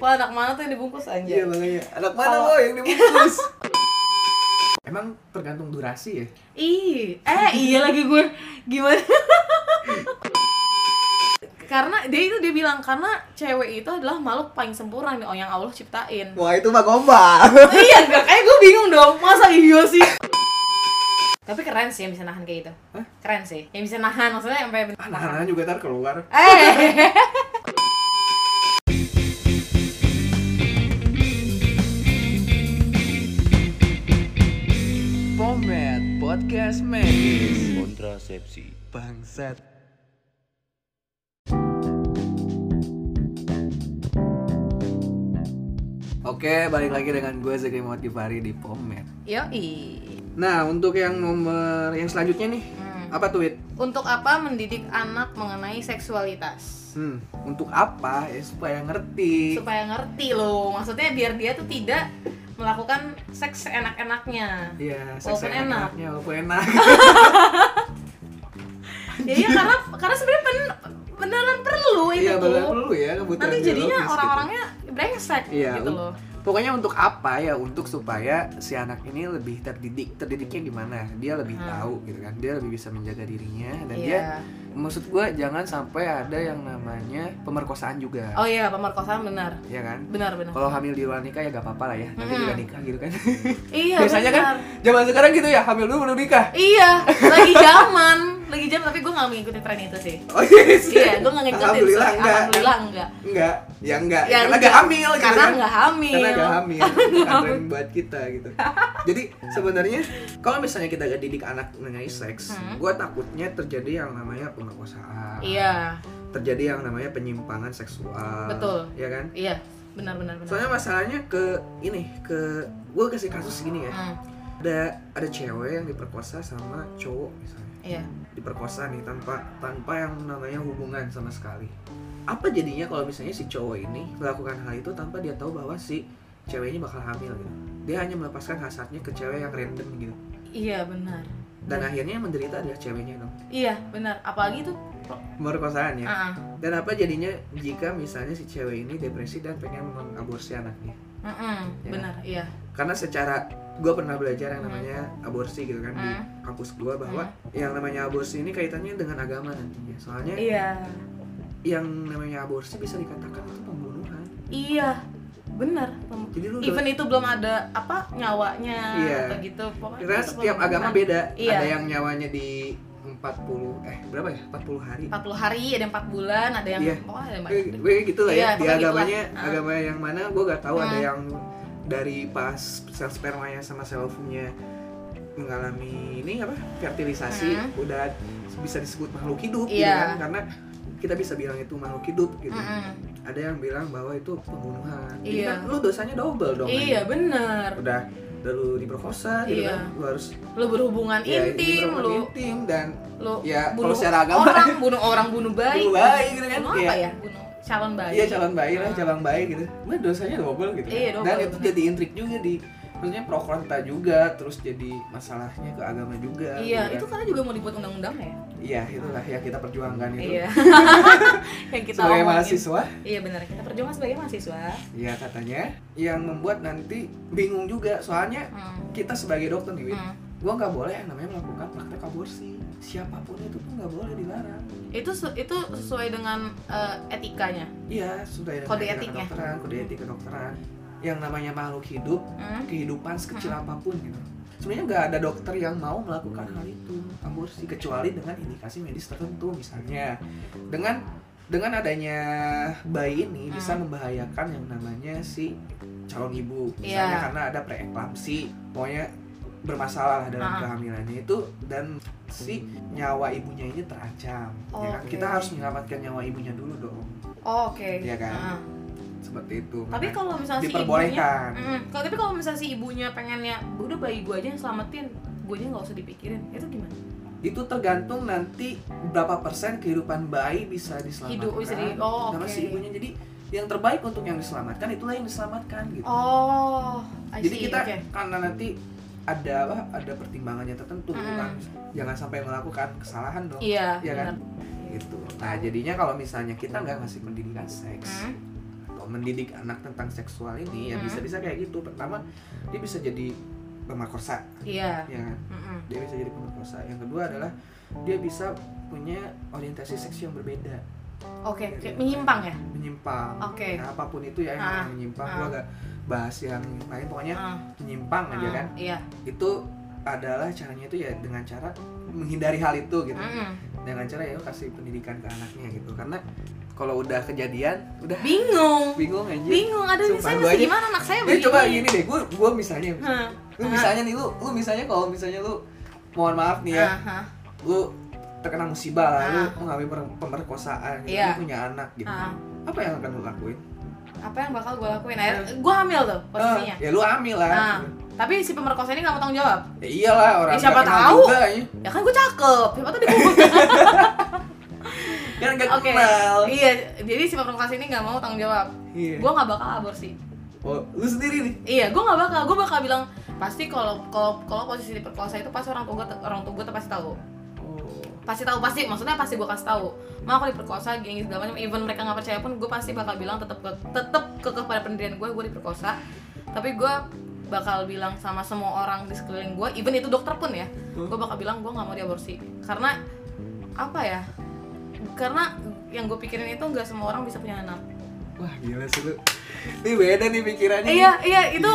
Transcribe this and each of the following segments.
Wah, anak mana tuh yang dibungkus Iya anjir? makanya. Anak mana lo yang dibungkus? Emang tergantung durasi ya? Ih, eh iya lagi gue gimana? karena dia itu dia bilang karena cewek itu adalah makhluk paling sempurna yang yang Allah ciptain. Wah itu mah gombal. iya enggak kayak gue bingung dong masa iya sih tapi keren sih yang bisa nahan kayak gitu Hah? keren sih yang bisa nahan maksudnya sampai Anak-anak juga ntar keluar. eh kontrasepsi Bangsat Oke, balik lagi dengan gue Muhammad Givari di Pomet yoi Nah, untuk yang nomor yang selanjutnya nih Hmm. Apa tuh, Wit? untuk apa mendidik anak mengenai seksualitas Hmm, untuk apa? Ya supaya ngerti supaya ngerti loh maksudnya biar dia tuh tidak melakukan seks seenak-enaknya Iya, Walaupun seks enak. enaknya, walaupun enak ya iya karena karena sebenarnya pen- beneran perlu itu Iya, tuh benar perlu ya kebutuhan nanti jadinya gitu. orang-orangnya brengsek Iya, gitu loh Pokoknya untuk apa ya? Untuk supaya si anak ini lebih terdidik. Terdidiknya gimana? Dia lebih Hmm. tahu gitu kan. Dia lebih bisa menjaga dirinya dan Iya. dia maksud gue jangan sampai ada yang namanya pemerkosaan juga. oh iya pemerkosaan benar Ya kan? benar benar Kalau hamil di luar nikah ya gak apa-apa lah ya. Nanti Mm-mm. juga nikah gitu kan. iya Biasanya kan benar. zaman sekarang gitu ya, hamil dulu baru nikah. iya lagi zaman lagi zaman tapi gue gak mengikuti tren itu sih Oh yes. iya gue gak ngikutin Alhamdulillah sorry. enggak. alhamdulillah enggak Enggak, ya enggak. Ya, karena enggak. gak hamil gitu karena kan. nggak hamil karena gak hamil bukan tren buat kita gitu jadi sebenarnya kalau misalnya kita gak didik anak mengenai seks Hmm. gue takutnya terjadi yang namanya pemerkosaan iya terjadi yang namanya penyimpangan seksual Betul. ya kan iya benar benar benar soalnya masalahnya ke ini ke gue kasih kasus gini ya Hmm, ada ada cewek yang diperkosa sama cowok misalnya iya. Diperkosa nih tanpa tanpa yang namanya hubungan sama sekali. Apa jadinya kalau misalnya si cowok ini melakukan hal itu tanpa dia tahu bahwa si ceweknya bakal hamil gitu? Dia hanya melepaskan hasratnya ke cewek yang random gitu. Iya benar. Dan akhirnya yang menderita adalah ceweknya dong. Iya benar. Apalagi tuh pemerkosaan ya? Ah dan apa jadinya jika misalnya si cewek ini depresi dan pengen mengaborsi anaknya Mm-mm, Ya. benar iya. Karena secara gue pernah belajar yang namanya aborsi gitu kan di Hmm. kampus gue bahwa yang namanya aborsi ini kaitannya dengan agama nantinya. Soalnya iya. yang namanya aborsi bisa dikatakan itu pembunuhan. Iya benar. Jadi lu even itu belum ada apa nyawanya Iya. atau gitu pokoknya karena setiap agama beda. Iya. ada yang nyawanya di 40 eh berapa ya 40 hari 40 hari ada yang 4 bulan ada yang Iya. pokoknya ada yang kayak gitu lah ya di pokoknya agamanya. Ah. agama yang mana gue gak tahu ada Hmm. yang dari pas sel spermanya sama sel ovumnya mengalami ini apa fertilisasi Hmm. udah bisa disebut makhluk hidup gitu Iya. kan karena kita bisa bilang itu makhluk hidup gitu Mm-mm. ada yang bilang bahwa itu pembunuhan jadi Iya. kan lu dosanya double dong iya anjing. benar udah udah lu diperkosa gitu Iya. kan lu harus lu berhubungan ya, intim lu intim dan lu Ya, bunuh secara agama- orang bunuh orang bunuh bayi Bunuh bayi gitu kan, bunuh apa iya. ya bunuh calon bayi Iya calon bayi lah, Ah. calon bayi gitu. Nah, dosanya double gitu. Iya, double, Dan itu jadi intrik juga di maksudnya pro kontra juga, terus jadi masalahnya ke agama juga. iya gitu itu kan. karena juga mau dibuat undang-undang ya Iya, itulah ya kita perjuangkan itu. iya yang kita Sebagai omongin. mahasiswa, iya benar kita perjuangan sebagai mahasiswa ya katanya yang membuat nanti bingung juga soalnya hmm. kita sebagai dokter nih, Win, Hmm. gua nggak boleh yang namanya melakukan praktek aborsi. Siapa pun itu tuh nggak boleh dilarang. itu itu sesuai dengan eh, etikanya Iya, sudah Kode etiknya. kedokteran, kode etik kedokteran. Yang namanya makhluk hidup Hmm. kehidupan sekecil apa pun gitu sebenarnya nggak ada dokter yang mau melakukan hal itu aborsi kecuali dengan indikasi medis tertentu misalnya dengan dengan adanya bayi ini bisa Hmm. membahayakan yang namanya si calon ibu misalnya Iya. karena ada preeklamsi pokoknya bermasalah dalam Ah. kehamilannya itu dan si nyawa ibunya ini terancam ya kan? Kita harus menyelamatkan nyawa ibunya dulu dong Oh, oke Iya kan? Ah. Seperti itu. Tapi kalau misalnya si ibunya Mm, kalau tapi kalau misalnya si ibunya pengennya udah bayi gue aja yang selamatin gue nya nggak usah dipikirin itu gimana? Itu tergantung nanti berapa persen kehidupan bayi bisa diselamatkan. Hidup, bisa di- oh, sama si ibunya. Jadi yang terbaik untuk yang diselamatkan itulah yang diselamatkan gitu. Oh I jadi see, kita oke. karena nanti ada apa ada pertimbangannya tertentu Mm. kan jangan sampai melakukan kesalahan dong. Iya Iya kan? benar. gitu. Nah jadinya kalau misalnya kita nggak ngasih pendidikan seks Hmm. Mendidik anak tentang seksual ini ya Hmm. bisa-bisa kayak gitu. Pertama dia bisa jadi pemerkosa. Iya. Ya kan? Mm-mm. dia bisa jadi pemerkosa. Yang kedua adalah dia bisa punya orientasi seks yang berbeda. Oke kayak menyimpang ya? menyimpang. Oke. Nah, apa pun itu ya yang Ah, menyimpang. Ah. gua agak bahas yang lain. Pokoknya Ah, menyimpang aja ah, kan? iya. Itu adalah caranya itu ya dengan cara menghindari hal itu gitu. Mm-mm. dengan cara ya kasih pendidikan ke anaknya gitu. Karena kalau udah kejadian udah. Bingung. Bingung aja bingung ada Sumpah, saya mesti aja- gimana? Anak saya begini coba gini deh gua gua misalnya Hah, lu hah, misalnya nih lu lu misalnya kalau misalnya lu mohon maaf nih ya hah, lu terkena musibah lah lu Ah. mengalami pemerkosaan gitu, Iya. lu punya anak gitu. Ah. apa yang akan lu lakuin? Apa yang bakal gue lakuin? Akhirnya gue hamil tuh posisinya. Ah, ya lu hamil lah. Nah tapi si pemerkosa ini gak mau tanggung jawab. Ya iyalah orang Ya, siapa tahu. juga, ya. ya kan gue cakep siapa tuh dikubur kan gak Oke. kenal iya jadi si pemerkosa ini gak mau tanggung jawab. Iya. Gue gak bakal aborsi oh, lu sendiri nih? Iya gue gak bakal. Gue bakal bilang pasti kalau kalau kalau posisi diperkosa itu pasti orang tua gue orang tua gue tuh pasti tahu. Oh. Pasti tahu pasti. Maksudnya pasti gue kasih tahu. Mau aku diperkosa gini segala macam even mereka nggak percaya pun gue pasti bakal bilang tetap ke tetap kekeh pada pendirian gue gue diperkosa. Tapi gue bakal bilang sama semua orang di sekeliling gue even itu dokter pun ya gue bakal bilang gue nggak mau diaborsi. Karena apa ya karena yang gue pikirin itu nggak semua orang bisa punya anak. Wah gila sih lu. Ini beda nih pikirannya iya iya itu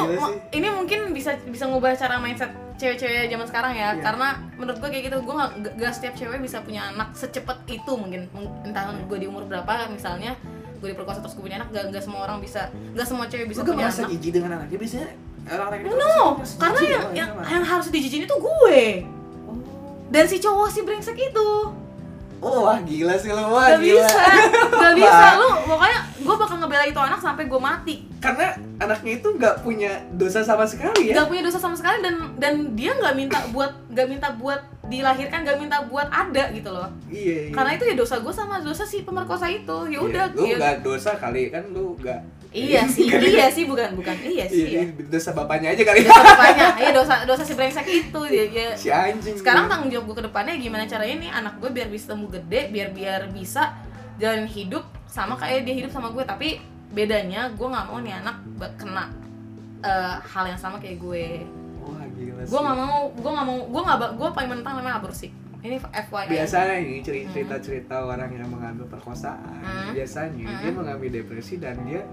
ini mungkin bisa bisa ngubah cara mindset cewek-cewek zaman sekarang ya. Iya. karena menurut gue kayak gitu gue nggak- nggak setiap cewek bisa punya anak secepat itu mungkin. Mung- entah gue di umur berapa misalnya gue diperkosa terus gue punya anak nggak nggak semua orang bisa nggak semua cewek bisa lu gak punya anak. jijik dengan anaknya biasanya orang-orang no karena yang yang, yang harus dijijin itu gue oh. dan si cowok si brengsek itu oh wah gila sih lu wah gak gila. bisa gak bisa. Lu pokoknya gue bakal ngebela itu anak sampai gue mati. Karena anaknya itu nggak punya dosa sama sekali ya? Nggak punya dosa sama sekali dan dan dia nggak minta buat nggak minta buat dilahirkan nggak minta buat ada gitu loh. Iya, iya. karena itu ya dosa gue sama dosa si pemerkosa itu. Ya udah Iya, lu ya- nggak dosa kali kan lu nggak iya sih iya. sih bukan bukan. Iya sih iya, ya. dosa bapaknya aja kali dosa bapaknya. Iya dosa dosa si brengsek itu ya, ya. si anjing. Sekarang tanggung jawab gue ke depannya gimana caranya nih anak gue biar bisa tumbuh gede biar biar bisa jalan hidup sama kayak dia hidup sama gue tapi bedanya gue nggak mau nih anak kena eh, hal yang sama kayak gue. Wah gila sih gue nggak mau gue nggak mau gue nggak gue paling menentang namanya aborsi ini FYI biasanya ini cerita cerita orang yang mengambil perkosaan Hmm. biasanya Hmm. dia mengalami depresi dan dia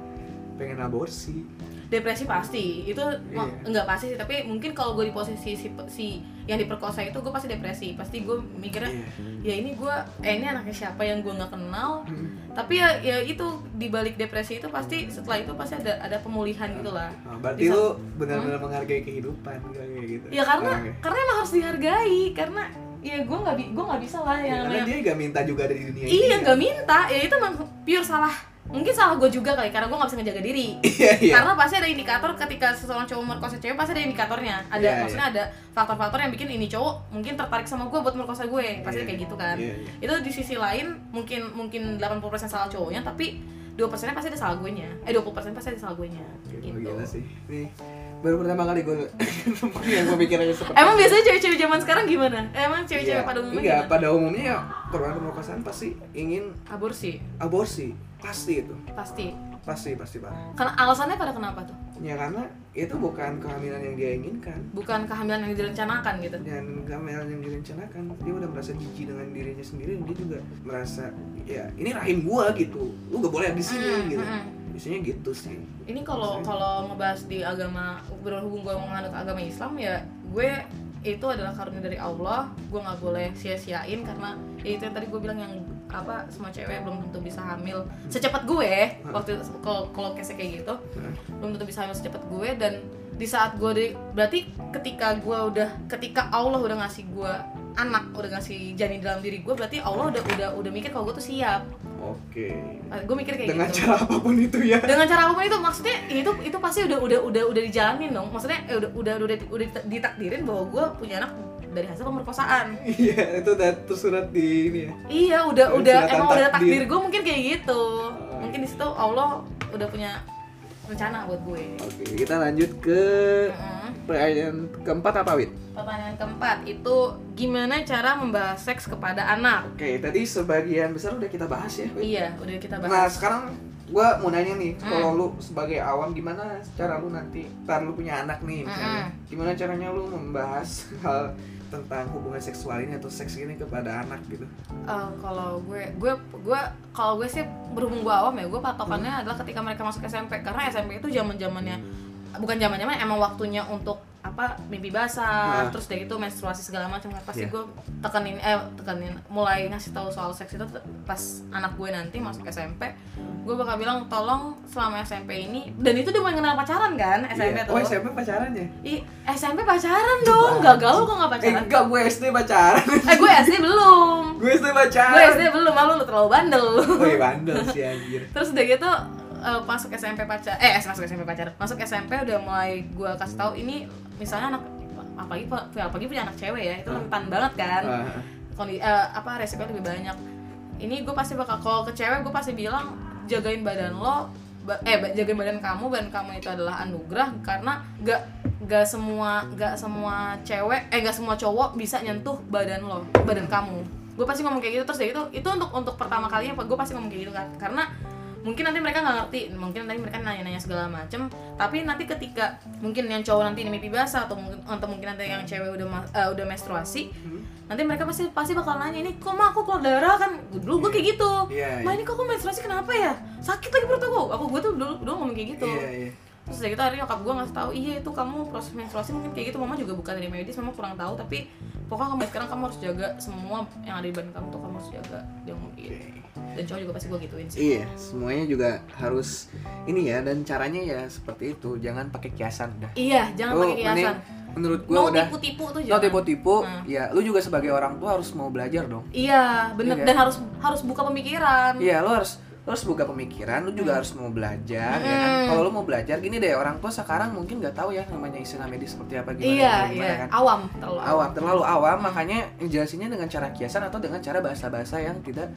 pengen aborsi depresi pasti itu Iya. enggak pasti sih tapi mungkin kalau gue di posisi si, si yang diperkosa itu gue pasti depresi pasti gue mikirnya Iya. ya ini gue eh ini anaknya siapa yang gue nggak kenal Hmm. tapi ya ya itu di balik depresi itu pasti setelah itu pasti ada ada pemulihan gitu lah Nah, berarti Bisa- lu benar-benar menghargai kehidupan kayak gitu ya karena orangnya. karena emang harus dihargai karena ya gue nggak bi gue nggak bisa lah Ya, yang karena namanya dia gak minta juga dari dunia ini iya kan? nggak minta ya itu emang pure salah mungkin salah gue juga kali karena gue nggak bisa ngejaga diri. Iya iya. Karena pasti ada indikator ketika seseorang cowok merkosa cewek pasti ada indikatornya. Ada Iya, maksudnya ada faktor-faktor yang bikin ini cowok mungkin tertarik sama gue buat merkosa gue. Pasti Iya, kayak gitu kan. iya, iya. itu di sisi lain mungkin mungkin 80% salah cowoknya tapi 2 persennya pasti ada salah gue nya eh 20 persen pasti ada salah gue nya Gitu. gitu sih. Nih, baru pertama kali gue yang gue pikirnya seperti emang biasanya cewek-cewek zaman sekarang gimana emang cewek-cewek Iya. pada umumnya Enggak, gimana pada umumnya ya korban pemerkosaan pasti ingin aborsi aborsi. Pasti itu. pasti Pasti, pasti Pak. karena alasannya pada kenapa tuh Ya karena itu bukan kehamilan yang dia inginkan. bukan kehamilan yang direncanakan gitu Dan kehamilan yang direncanakan, dia udah merasa jijik dengan dirinya sendiri dan dia juga merasa ya ini rahim gua gitu. Lu gak boleh di sini Mm, gitu. mm, mm. Biasanya gitu sih. ini kalau kalau ngebahas di agama berhubung gue menganut agama Islam ya gue itu adalah karunia dari Allah. Gue nggak boleh sia-siain karena ya itu yang tadi gue bilang yang apa semua cewek belum tentu bisa hamil secepat gue. Waktu kalau kalau kayak gitu Nah, belum tentu bisa hamil secepat gue. Dan di saat gue di, berarti ketika gue udah ketika Allah udah ngasih gue anak udah ngasih janin dalam diri gue berarti Allah udah udah udah mikir kalau gue tuh siap Oke. gue mikir kayak Dengan gitu cara apa pun itu ya. dengan cara apa pun itu maksudnya itu itu pasti udah udah udah udah dijalanin dong maksudnya eh, udah udah udah udah ditakdirin bahwa gue punya anak dari hasil pemerkosaan Iya, itu udah tersurat di ini ya. iya udah udah emang udah takdir. takdir gue mungkin kayak gitu Oh. mungkin di situ Allah udah punya rencana buat gue Oke, kita lanjut ke Mm-mm. Pertanyaan keempat apa, Wit? pertanyaan keempat itu gimana cara membahas seks kepada anak Oke, tadi sebagian besar udah kita bahas ya, Wit. iya udah kita Nah, bahas sekarang gua mau nanya nih Hmm. kalau lu sebagai awam gimana cara lu nanti ntar lu punya anak nih misalnya Mm-mm. gimana caranya lu membahas hal tentang hubungan seksual ini atau seks ini kepada anak gitu Eh, kalau gue gue gue kalau gue sih berhubung gue awam ya gue patokannya Hmm. adalah ketika mereka masuk SMP karena SMP itu zaman zamannya bukan zaman zaman emang waktunya untuk apa mimpi basah Nah. terus dari itu menstruasi segala macam. Kan pasti Iya. gue tekenin eh tekenin mulai ngasih tahu soal seks itu pas anak gue nanti masuk SMP gue bakal bilang tolong selama SMP ini dan itu dia mau kenal pacaran kan SMP Iya. tuh. Oh SMP pacaran ya? Ih, SMP pacaran dong. Gagal lu kok eh pacaran enggak gue SD pacaran. Eh gue SD belum. Gue SD pacaran. Gue SD belum malu lu terlalu bandel. Woi bandel sih anjir. Terus udah gitu eh, masuk SMP pacar eh masuk SMP pacar. Masuk SMP udah mulai gue kasih tahu ini misalnya anak apalagi apalagi punya anak cewek ya itu Hmm. rentan banget kan. Ah, Kondi, eh, apa resiko lebih banyak. Ini gue pasti bakal kalau ke cewek gue pasti bilang jagain badan lo ba- eh jagain badan kamu badan kamu itu adalah anugerah karena gak gak semua gak semua cewek eh gak semua cowok bisa nyentuh badan lo badan kamu. Gue pasti ngomong kayak gitu terus ya itu itu untuk untuk pertama kalinya gue pasti ngomong kayak gitu kan. Karena mungkin nanti mereka nggak ngerti mungkin nanti mereka nanya-nanya segala macem tapi nanti ketika mungkin yang cowok nanti ini mimpi basah atau mungkin atau mungkin nanti yang cewek udah eh, udah menstruasi Hmm. nanti mereka pasti pasti bakal nanya ini kok mah aku keluar darah kan dulu gue kayak gitu Iya, mah iya. ini kok aku menstruasi kenapa ya sakit lagi perut aku aku gue tuh dulu dulu ngomong kayak gitu Iya, iya. Terus dari gitu akhirnya nyokap gue ngasih tahu iya itu kamu proses menstruasi mungkin kayak gitu mama juga bukan dari medis mama kurang tahu tapi pokoknya kamu sekarang kamu harus jaga semua yang ada di badan kamu tuh kamu harus jaga dia ngomong gitu dan cowok juga pasti gue gituin sih Iya, semuanya juga harus ini ya dan caranya ya seperti itu. Jangan pakai kiasan dah. iya jangan Lu pakai kiasan mending menurut gua mau udah tipu-tipu tuh jangan tipu-tipu, Nah. ya lu juga sebagai orang tua harus mau belajar dong. iya bener Iya. dan harus harus buka pemikiran Iya, lo harus lo harus buka pemikiran, lu juga harus mau belajar ya kan. Hmm. Kalau lu mau belajar gini deh, orang tua sekarang mungkin nggak tahu ya namanya istilah medis seperti apa gimana iya gimana, iya kan. awam terlalu Awam, terlalu awam, Hmm. makanya jelasinnya dengan cara kiasan atau dengan cara bahasa-bahasa yang tidak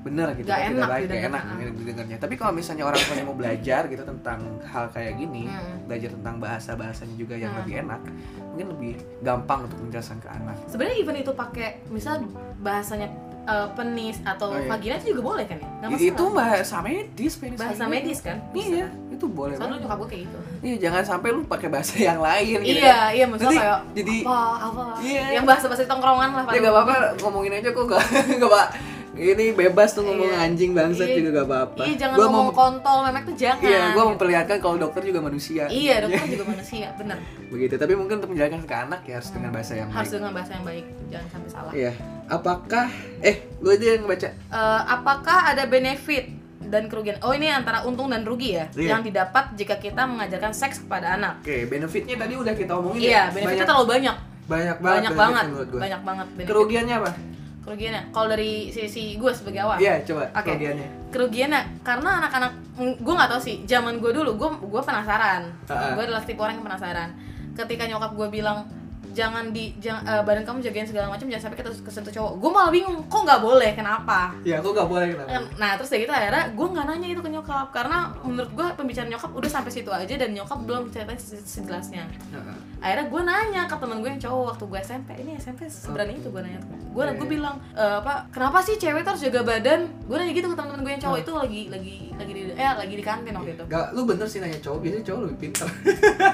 benar gitu, Gak tidak enak baik, gak didengar. enak gitu didengarnya. Tapi kalau misalnya orang tuanya mau belajar gitu tentang hal kayak gini, Hmm. belajar tentang bahasa-bahasanya juga yang Hmm. lebih enak, mungkin lebih gampang untuk menjelaskan ke anak. sebenarnya even itu pakai misal bahasanya eh, penis atau Oh, iya. vagina itu juga boleh kan ya masalah itu bahasa medis, penis bahasa vagina. medis kan Iya, itu boleh soalnya banget. nyokap gue kayak gitu Iya, jangan sampai lu pakai bahasa yang lain gitu. iya iya maksudnya Nanti kayak jadi apa apa Iya. yang bahasa bahasa tongkrongan lah ya gak apa-apa ngomongin aja kok gak gak pak ini bebas tuh ngomong Iya. anjing bangsat Iya. juga gak apa-apa iya jangan Gua ngomong mau kontol memek tuh jangan iya gue memperlihatkan kalau dokter juga manusia iya dokter juga manusia bener begitu tapi mungkin untuk menjelaskan ke anak ya harus dengan bahasa yang harus baik dengan bahasa yang baik jangan sampai salah iya apakah eh lu aja yang baca. Eh, apakah ada benefit dan kerugian? Oh ini antara untung dan rugi ya Iya. yang didapat jika kita mengajarkan seks kepada anak. Oke benefitnya tadi udah kita omongin iya ya. benefitnya banyak, terlalu banyak. banyak banget banyak banget banyak banget benefit. kerugiannya apa? Kerugiannya. Kalau dari sisi gue sebagai awam. Iya coba Oke. kerugiannya. Kerugiannya karena anak-anak gue nggak tahu sih zaman gue dulu gue gue penasaran. Ha-ha. gue adalah tipe orang yang penasaran. Ketika nyokap gue bilang jangan di jangan, eh, badan kamu jagain segala macam jangan sampai kita kesentuh cowok. Gue malah bingung kok nggak boleh? Kenapa? Iya aku gak boleh kenapa? Nah terus dari gitu akhirnya gue nggak nanya itu ke nyokap. Karena menurut gue pembicaraan nyokap udah sampai situ aja dan nyokap belum ceritain se- sejelasnya. Akhirnya gue nanya ke temen gue yang cowok waktu gue SMP ini SMP seberani itu gue nanya gue Iya, gue iya. bilang e, apa kenapa sih cewek tuh harus jaga badan? Gue nanya gitu ke temen-temen gue yang cowok itu lagi lagi lagi di eh lagi di kantin waktu itu. Gak, lu bener sih nanya cowok, biasanya cowok lebih pintar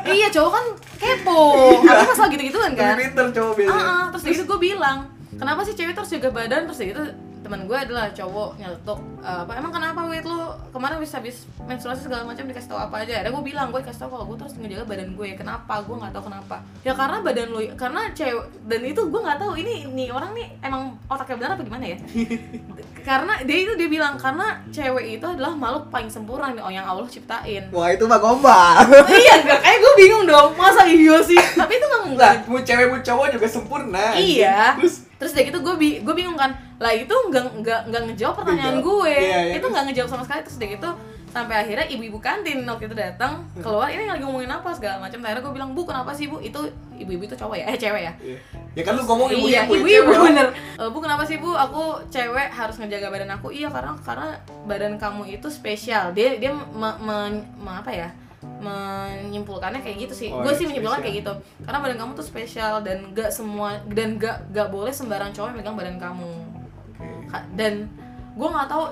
iya cowok kan kepo. Apa masalah gitu gituan kan? Lebih pintar cowok biasanya ah, ah. terus dari itu gue bilang kenapa sih cewek tuh harus jaga badan? Terus dari itu teman gue adalah cowok nyeletuk "Eh, apa emang kenapa wait lu kemarin habis habis menstruasi segala macam dikasih tahu apa aja? Ada gue bilang gue dikasih tahu kalau gue terus ngejaga badan gue. Kenapa? Gue nggak tahu kenapa. Ya karena badan lu karena cewek dan itu gue nggak tahu ini nih orang nih emang otaknya benar apa gimana ya? Karena dia itu dia bilang karena cewek itu adalah makhluk paling sempurna yang yang Allah ciptain. Wah itu mah gombal. Iya enggak kayak gue bingung dong masa iya sih? Tapi itu nggak Lah, mau cewek mau cowok juga sempurna Iya. Terus terus dari gitu gue bi gue bingung kan lah itu nggak nggak nggak ngejawab pertanyaan gue. Iya, iya, itu nggak ngejawab sama sekali. Terus dari gitu sampai akhirnya ibu-ibu kantin waktu itu datang keluar ini lagi ngomongin apa? segala macam. Akhirnya gue bilang bu kenapa sih bu? Itu ibu-ibu itu cowok ya eh cewek ya. Iya. Ya kan lu ngomong ibu iya ibu ibu-ibu bener. "Eh, bu kenapa sih bu? Aku cewek harus ngejaga badan aku. Iya karena karena badan kamu itu spesial. Dia dia me- me- me- apa ya menyimpulkannya kayak gitu sih. Oh, gue iya, sih menyimpulkan kayak gitu. Karena badan kamu tuh spesial dan gak semua dan gak gak boleh sembarang cowok yang megang badan kamu. Ka- dan gue nggak tahu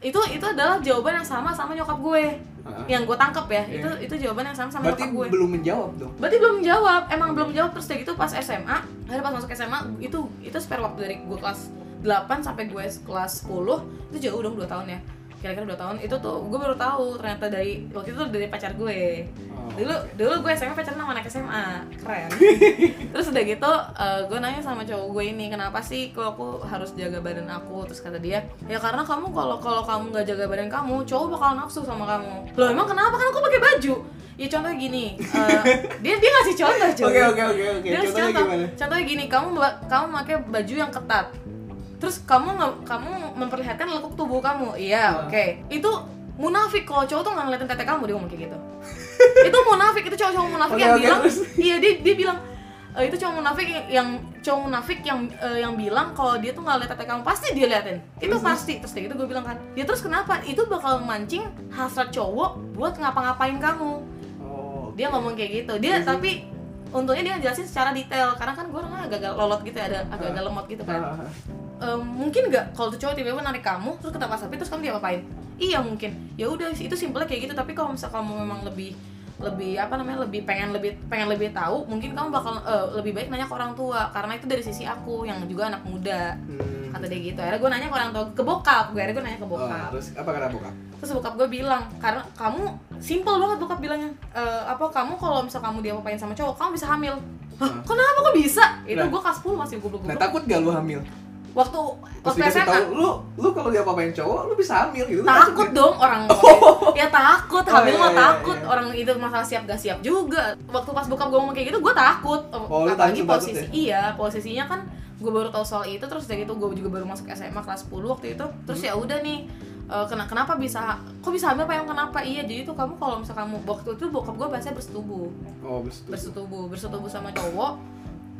itu itu adalah jawaban yang sama sama nyokap gue. Ah. yang gue tangkep ya Iya. itu itu jawaban yang sama sama berarti nyokap gue. belum menjawab dong? Berarti belum menjawab emang belum menjawab. Terus kayak gitu pas SMA akhirnya pas masuk SMA itu itu spare waktu dari gue kelas 8 sampai gue kelas 10 itu jauh dong 2 tahun ya kira-kira 2 tahun itu tuh gue baru tahu ternyata dari waktu itu dari pacar gue. Oh. dulu dulu gue SMA pacaran sama anak SMA keren. Terus udah gitu eh, gue nanya sama cowok gue ini kenapa sih kok aku harus jaga badan aku? Terus kata dia ya karena kamu kalau kalau kamu nggak jaga badan kamu cowok bakal nafsu sama kamu. Loh emang kenapa? Kan aku pakai baju. Ya contohnya gini eh, dia dia ngasih contoh oke oke oke oke. Contohnya contoh. gimana? Contohnya gini kamu kamu pakai baju yang ketat terus kamu nge- kamu memperlihatkan lekuk tubuh kamu. Iya Ah. oke. Itu munafik. Kalau cowok tuh nggak ngeliatin tete kamu dia ngomong kayak gitu. Itu munafik. Itu cowok-cowok munafik yang bilang iya dia dia bilang "Eh, itu cowok munafik yang, cowok munafik yang eh, yang bilang kalau dia tuh nggak lihat tete kamu. Pasti dia liatin. Itu Terus, pasti. Terus kayak gitu gue bilang kan. Ya terus kenapa? Itu bakal mancing hasrat cowok buat ngapa-ngapain kamu. Oh dia ngomong kayak gitu. Dia tapi untungnya dia ngejelasin secara detail. Karena kan gue orangnya agak-agak lolot gitu ya ada Ah. agak-agak lemot gitu kan Em, mungkin nggak kalau tuh cowok tiba-tiba narik kamu terus ketapa sapi terus kamu diapa-apain iya mungkin. Ya udah itu simpelnya kayak gitu. Tapi kalau misal kamu memang lebih lebih apa namanya lebih pengen lebih pengen lebih tahu mungkin kamu bakal eh, lebih baik nanya ke orang tua. Karena itu dari sisi aku yang juga anak muda. Hmm. kata dia gitu. Akhirnya gue nanya ke orang tua ke bokap. Gue akhirnya gue nanya ke Oh, bokap. terus apa kata bokap? Terus bokap gue bilang karena kamu simple banget bokap bilangnya. "Eh, apa kamu kalau misal kamu diapa-apain sama cowok kamu bisa hamil. Hah, kenapa? Kok bisa? Itu Nah. gue kelas 10 masih goblok nah goblok takut gak lu hamil waktu Terus waktu SMA tahu lu lu kalau dia apa-apain cowok lu bisa hamil gitu Lu takut nggak? dong orang ya takut. Oh, hamil iya, mah iya, takut. iya. orang itu masalah siap gak siap juga. Waktu pas bokap gue ngomong kayak gitu gue takut. Oh, lu apalagi posisi takut iya posisinya kan gue baru tahu soal itu terus dari itu gue juga baru masuk SMA kelas 10 waktu itu. Terus Hmm. ya udah nih eh, kena kenapa bisa kok bisa hamil yang kenapa? Iya jadi tuh kamu kalau misal kamu waktu itu bokap gue bahasanya bersetubuh. Oh betul bersetubuh bersetubuh sama cowok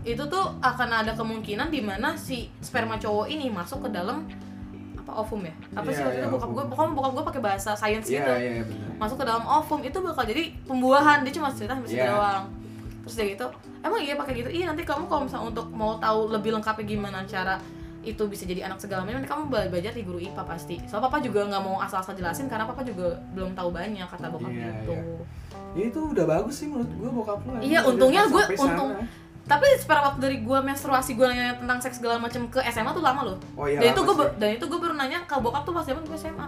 itu tuh akan ada kemungkinan di mana si sperma cowok ini masuk ke dalam apa ovum ya? Apa sih Iya, waktu itu iya, bokap gue pokoknya bokap gue pakai bahasa sains iya gitu. iya benar. Masuk ke dalam ovum itu bakal jadi pembuahan. Dia cuma cerita sampai situ Iya. doang. Terus dia gitu emang iya pakai gitu? Iya nanti kamu kalau misalnya untuk mau tahu lebih lengkapnya gimana cara itu bisa jadi anak segala macam nanti kamu bela- belajar di guru IPA pasti. Soalnya papa juga nggak mau asal-asal jelasin karena papa juga belum tahu banyak kata bokap Iya, gitu. iya. Ya, itu udah bagus sih menurut gua bokap lu Iya, Udah untungnya gue sana. Tapi secara waktu dari gue menstruasi gue nanya tentang seks segala macam ke SMA tuh lama loh. Oh iya dan itu gue dan itu gue baru nanya ke bokap tuh pas zaman gue SMA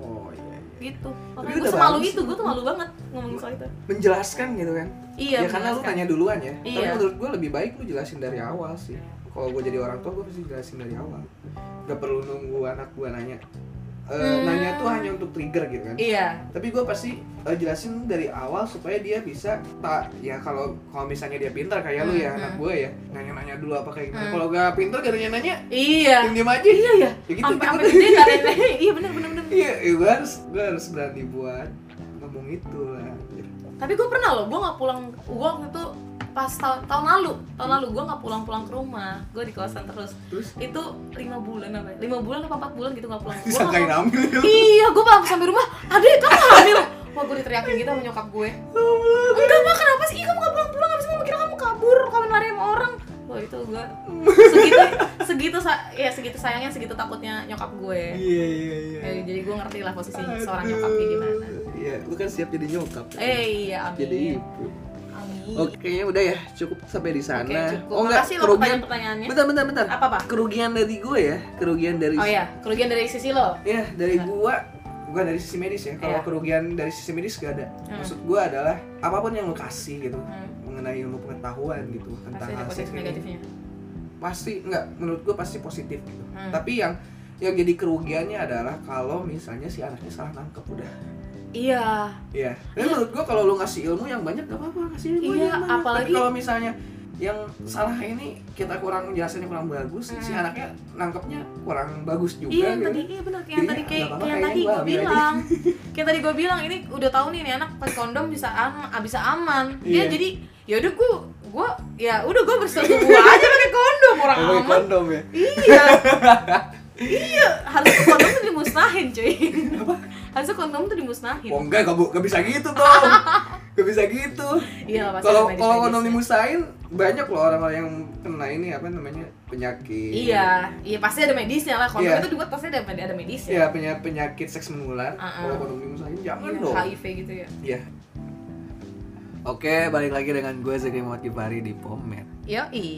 oh iya, iya. gitu. Tapi makanya gue semalu itu gue tuh malu banget ngomongin soal itu. menjelaskan gitu kan? Iya ya karena lu tanya duluan ya. Tapi Iya. menurut gua lebih baik lu jelasin dari awal sih. Kalau gua jadi orang tua gua pasti jelasin dari awal. Gak perlu nunggu anak gua nanya Eh, Hmm. nanya tuh hanya untuk trigger gitu kan iya tapi gue pasti eh, jelasin dari awal supaya dia bisa tak ya kalau kalau misalnya dia pintar kayak lu ya Hmm, anak hmm. gue ya nanya-nanya dulu apa kayak gimana Hmm. kalau gak pintar gak nanya nanya iya diam aja iya ya ya gitu sampai gitu. sampai gede nanya. iya bener bener bener iya ya gue harus gue harus berani buat ngomong itu lah tapi gue pernah loh gue nggak pulang gue waktu itu pas tahun, tahun lalu tahun lalu gue nggak pulang-pulang ke rumah gue di kosan terus. Terus? Itu lima bulan apa ya? lima bulan apa empat bulan gitu nggak pulang. Gua disangkain nggak- hamil ya? Iya gue pas sampai rumah adek kamu hamil? Wah gue diteriakin gitu sama nyokap gue. Enggak mah kenapa sih? Ih, kamu gak pulang-pulang abis mau mikir kamu kabur kawin lari sama orang. Wah itu gue segitu segitu ya segitu sayangnya segitu takutnya nyokap gue. Iya iya iya. Eh, jadi gue ngerti lah posisi seorang nyokap kayak gimana. Iya lu kan siap jadi nyokap. Kan? eh iya amin. Jadi ibu Oke, kayaknya udah ya, cukup sampai di sana. Oke, cukup. Oh enggak, Makasih lo kerugian. pertanyaan-pertanyaannya. Bentar, bentar, bentar. Apa, Pak? Kerugian dari gue ya, kerugian dari Oh iya, kerugian dari sisi lo. Ya, dari Benar. gua bukan dari sisi medis ya. Kalau Iya. kerugian dari sisi medis gak ada. Hmm. Maksud gua adalah apa pun yang lu kasih gitu Hmm. mengenai ilmu pengetahuan gitu tentang Pasti ada hal positif seks ini. negatifnya. Pasti enggak menurut gua pasti positif gitu. Hmm. Tapi yang yang jadi kerugiannya adalah kalau misalnya si anaknya salah nangkep udah. Iya. Iya. Tapi Iya. menurut gua kalau lu ngasih ilmu yang banyak gak apa-apa kasih ilmu Iya, yang banyak. apalagi- Tapi kalau misalnya yang salah ini kita kurang jelasinnya kurang bagus, si Hmm. anaknya nangkepnya kurang bagus juga. Iya, yang gitu. tadi iya benar kayak Jadinya tadi kayak yang kayaknya tadi gua gue bilang. kayak tadi gue bilang ini udah tahu nih nih anak pakai kondom bisa aman, bisa aman. Dia Iya. jadi ya udah gue gue ya udah gue bersetubuh aja pakai kondom orang aman. kondom ya. Iya. iya, harusnya kondom tuh dimusnahin, cuy. Harusnya kondom tuh dimusnahin. Oh enggak, gak, bu- gak bisa gitu dong Gak bisa gitu. Iya Kalau kalau kondom dimusahin banyak loh orang-orang yang kena ini apa namanya penyakit. Iya, iya pasti ada medisnya lah. Kondom Iya. itu juga pasti ada ada medisnya. Iya penyakit penyakit seks menular. Uh-uh. Kalau kondom dimusahin jangan Iya, dong. HIV gitu ya. Iya. Oke, balik lagi dengan gue Muhammad Kifari di Pomet. Yoi.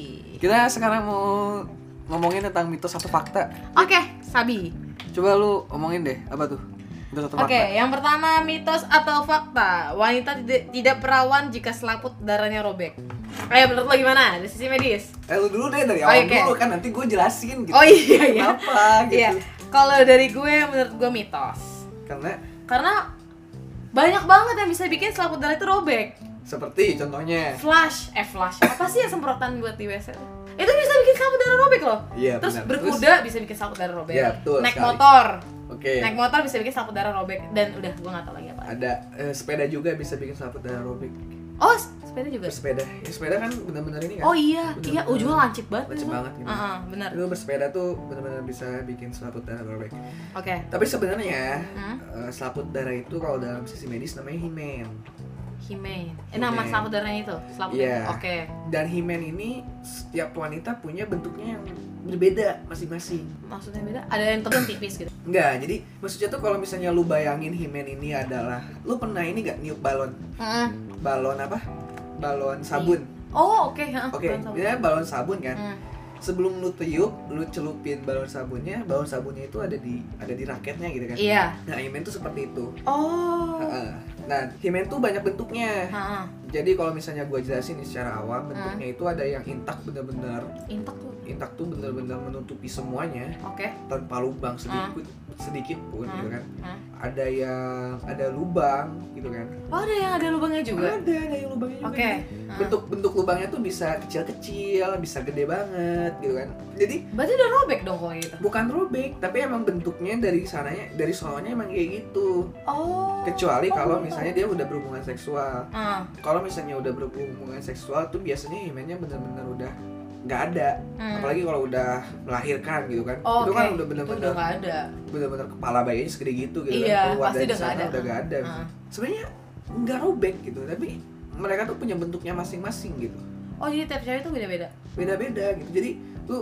Kita sekarang mau ngomongin tentang mitos atau fakta. Oke, Sabi. Coba lu omongin deh, apa tuh? Mitos atau Oke, yang pertama mitos atau fakta. Wanita tidak, tidak perawan jika selaput darahnya robek. Ayo menurut lo gimana? Dari sisi medis. Eh lu dulu deh dari Oh, awal oke. dulu kan nanti gue jelasin gitu. Oh iya iya. Kenapa gitu? Iya. Kalau dari gue menurut gue mitos. Karena Karena banyak banget yang bisa bikin selaput darah itu robek. seperti contohnya Flash, eh flash. Apa sih ya semprotan buat di WC? Itu bisa bikin selaput darah robek loh. Iya, Terus benar. berkuda bisa bikin selaput darah robek. Iya, betul Naik sekali. motor. Oke. Naik motor bisa bikin selaput darah robek dan udah gue gak tau lagi apa. Ada eh, sepeda juga bisa bikin selaput darah robek. Oh, sepeda juga. Bersepeda. Ya, sepeda kan benar-benar ini kan. Oh iya, Bener-bener iya ujungnya lancip banget. Lancip banget gitu. Heeh, benar. Lu bersepeda tuh benar-benar bisa bikin selaput darah robek. Oke. Tapi sebenarnya Hmm? eh, selaput darah itu kalau dalam sisi medis namanya himen. Himen. Eh nama darahnya itu, selaput Iya. darah. Oke. Dan himen ini setiap wanita punya bentuknya yang berbeda masing-masing. Maksudnya beda? Ada yang tebal tipis gitu. Enggak, jadi maksudnya tuh kalau misalnya lu bayangin himen ini adalah lu pernah ini gak niup balon? Balon apa? Balon sabun. Oh, oke, heeh. Oke, Balon sabun. balon sabun kan. Hmm. Sebelum lu tiup, lu celupin balon sabunnya, balon sabunnya itu ada di ada di raketnya gitu kan. Iya. Nah, himen tuh seperti itu. Oh. Heeh. Nah, himen tuh banyak bentuknya. Heeh. Jadi kalau misalnya gua jelasin secara awam, Hmm. bentuknya itu ada yang intak bener-bener Intak tuh. intak tuh bener-bener menutupi semuanya Oke. tanpa lubang sedikit sedikit pun Hmm. gitu kan. Hmm. Ada yang ada lubang gitu kan. Oh, ada yang ada lubangnya juga. Ada, ada yang lubangnya juga. Oke. Jadi, Bentuk-bentuk lubangnya tuh bisa kecil-kecil, bisa gede banget gitu kan. Jadi Berarti udah robek dong kalau gitu. bukan robek, tapi emang bentuknya dari sananya, dari sononya emang kayak gitu. Oh. Kecuali Oh, kalau baru misalnya dia udah berhubungan seksual. Ah. Kalau misalnya udah berhubungan seksual tuh biasanya himennya bener-bener udah nggak ada. Hmm. Apalagi kalau udah melahirkan gitu kan. Oh, itu oke. kan udah bener-bener ada. bener-bener kepala bayinya segede gitu gitu Iya, kan. Keluar pasti dari sana ada. udah nggak ada. Ah. Sebenarnya nggak robek gitu, tapi mereka tuh punya bentuknya masing-masing gitu. Oh, jadi tiap cewek itu beda-beda. Beda-beda gitu. Jadi lu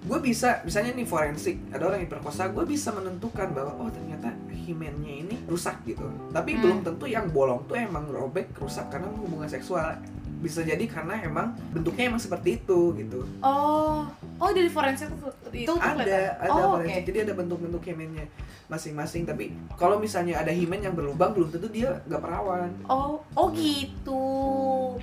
gue bisa misalnya nih forensik ada orang yang diperkosa gue bisa menentukan bahwa oh ternyata himennya ini rusak gitu tapi Hmm. belum tentu yang bolong tuh emang robek rusak karena hubungan seksual bisa jadi karena emang bentuknya emang seperti itu gitu Oh. Oh, dari forensik tuh itu ada kelihatan. ada Oh, forensik jadi ada bentuk-bentuk himennya masing-masing tapi kalau misalnya ada himen yang berlubang belum tentu dia nggak perawan Oh, oh gitu.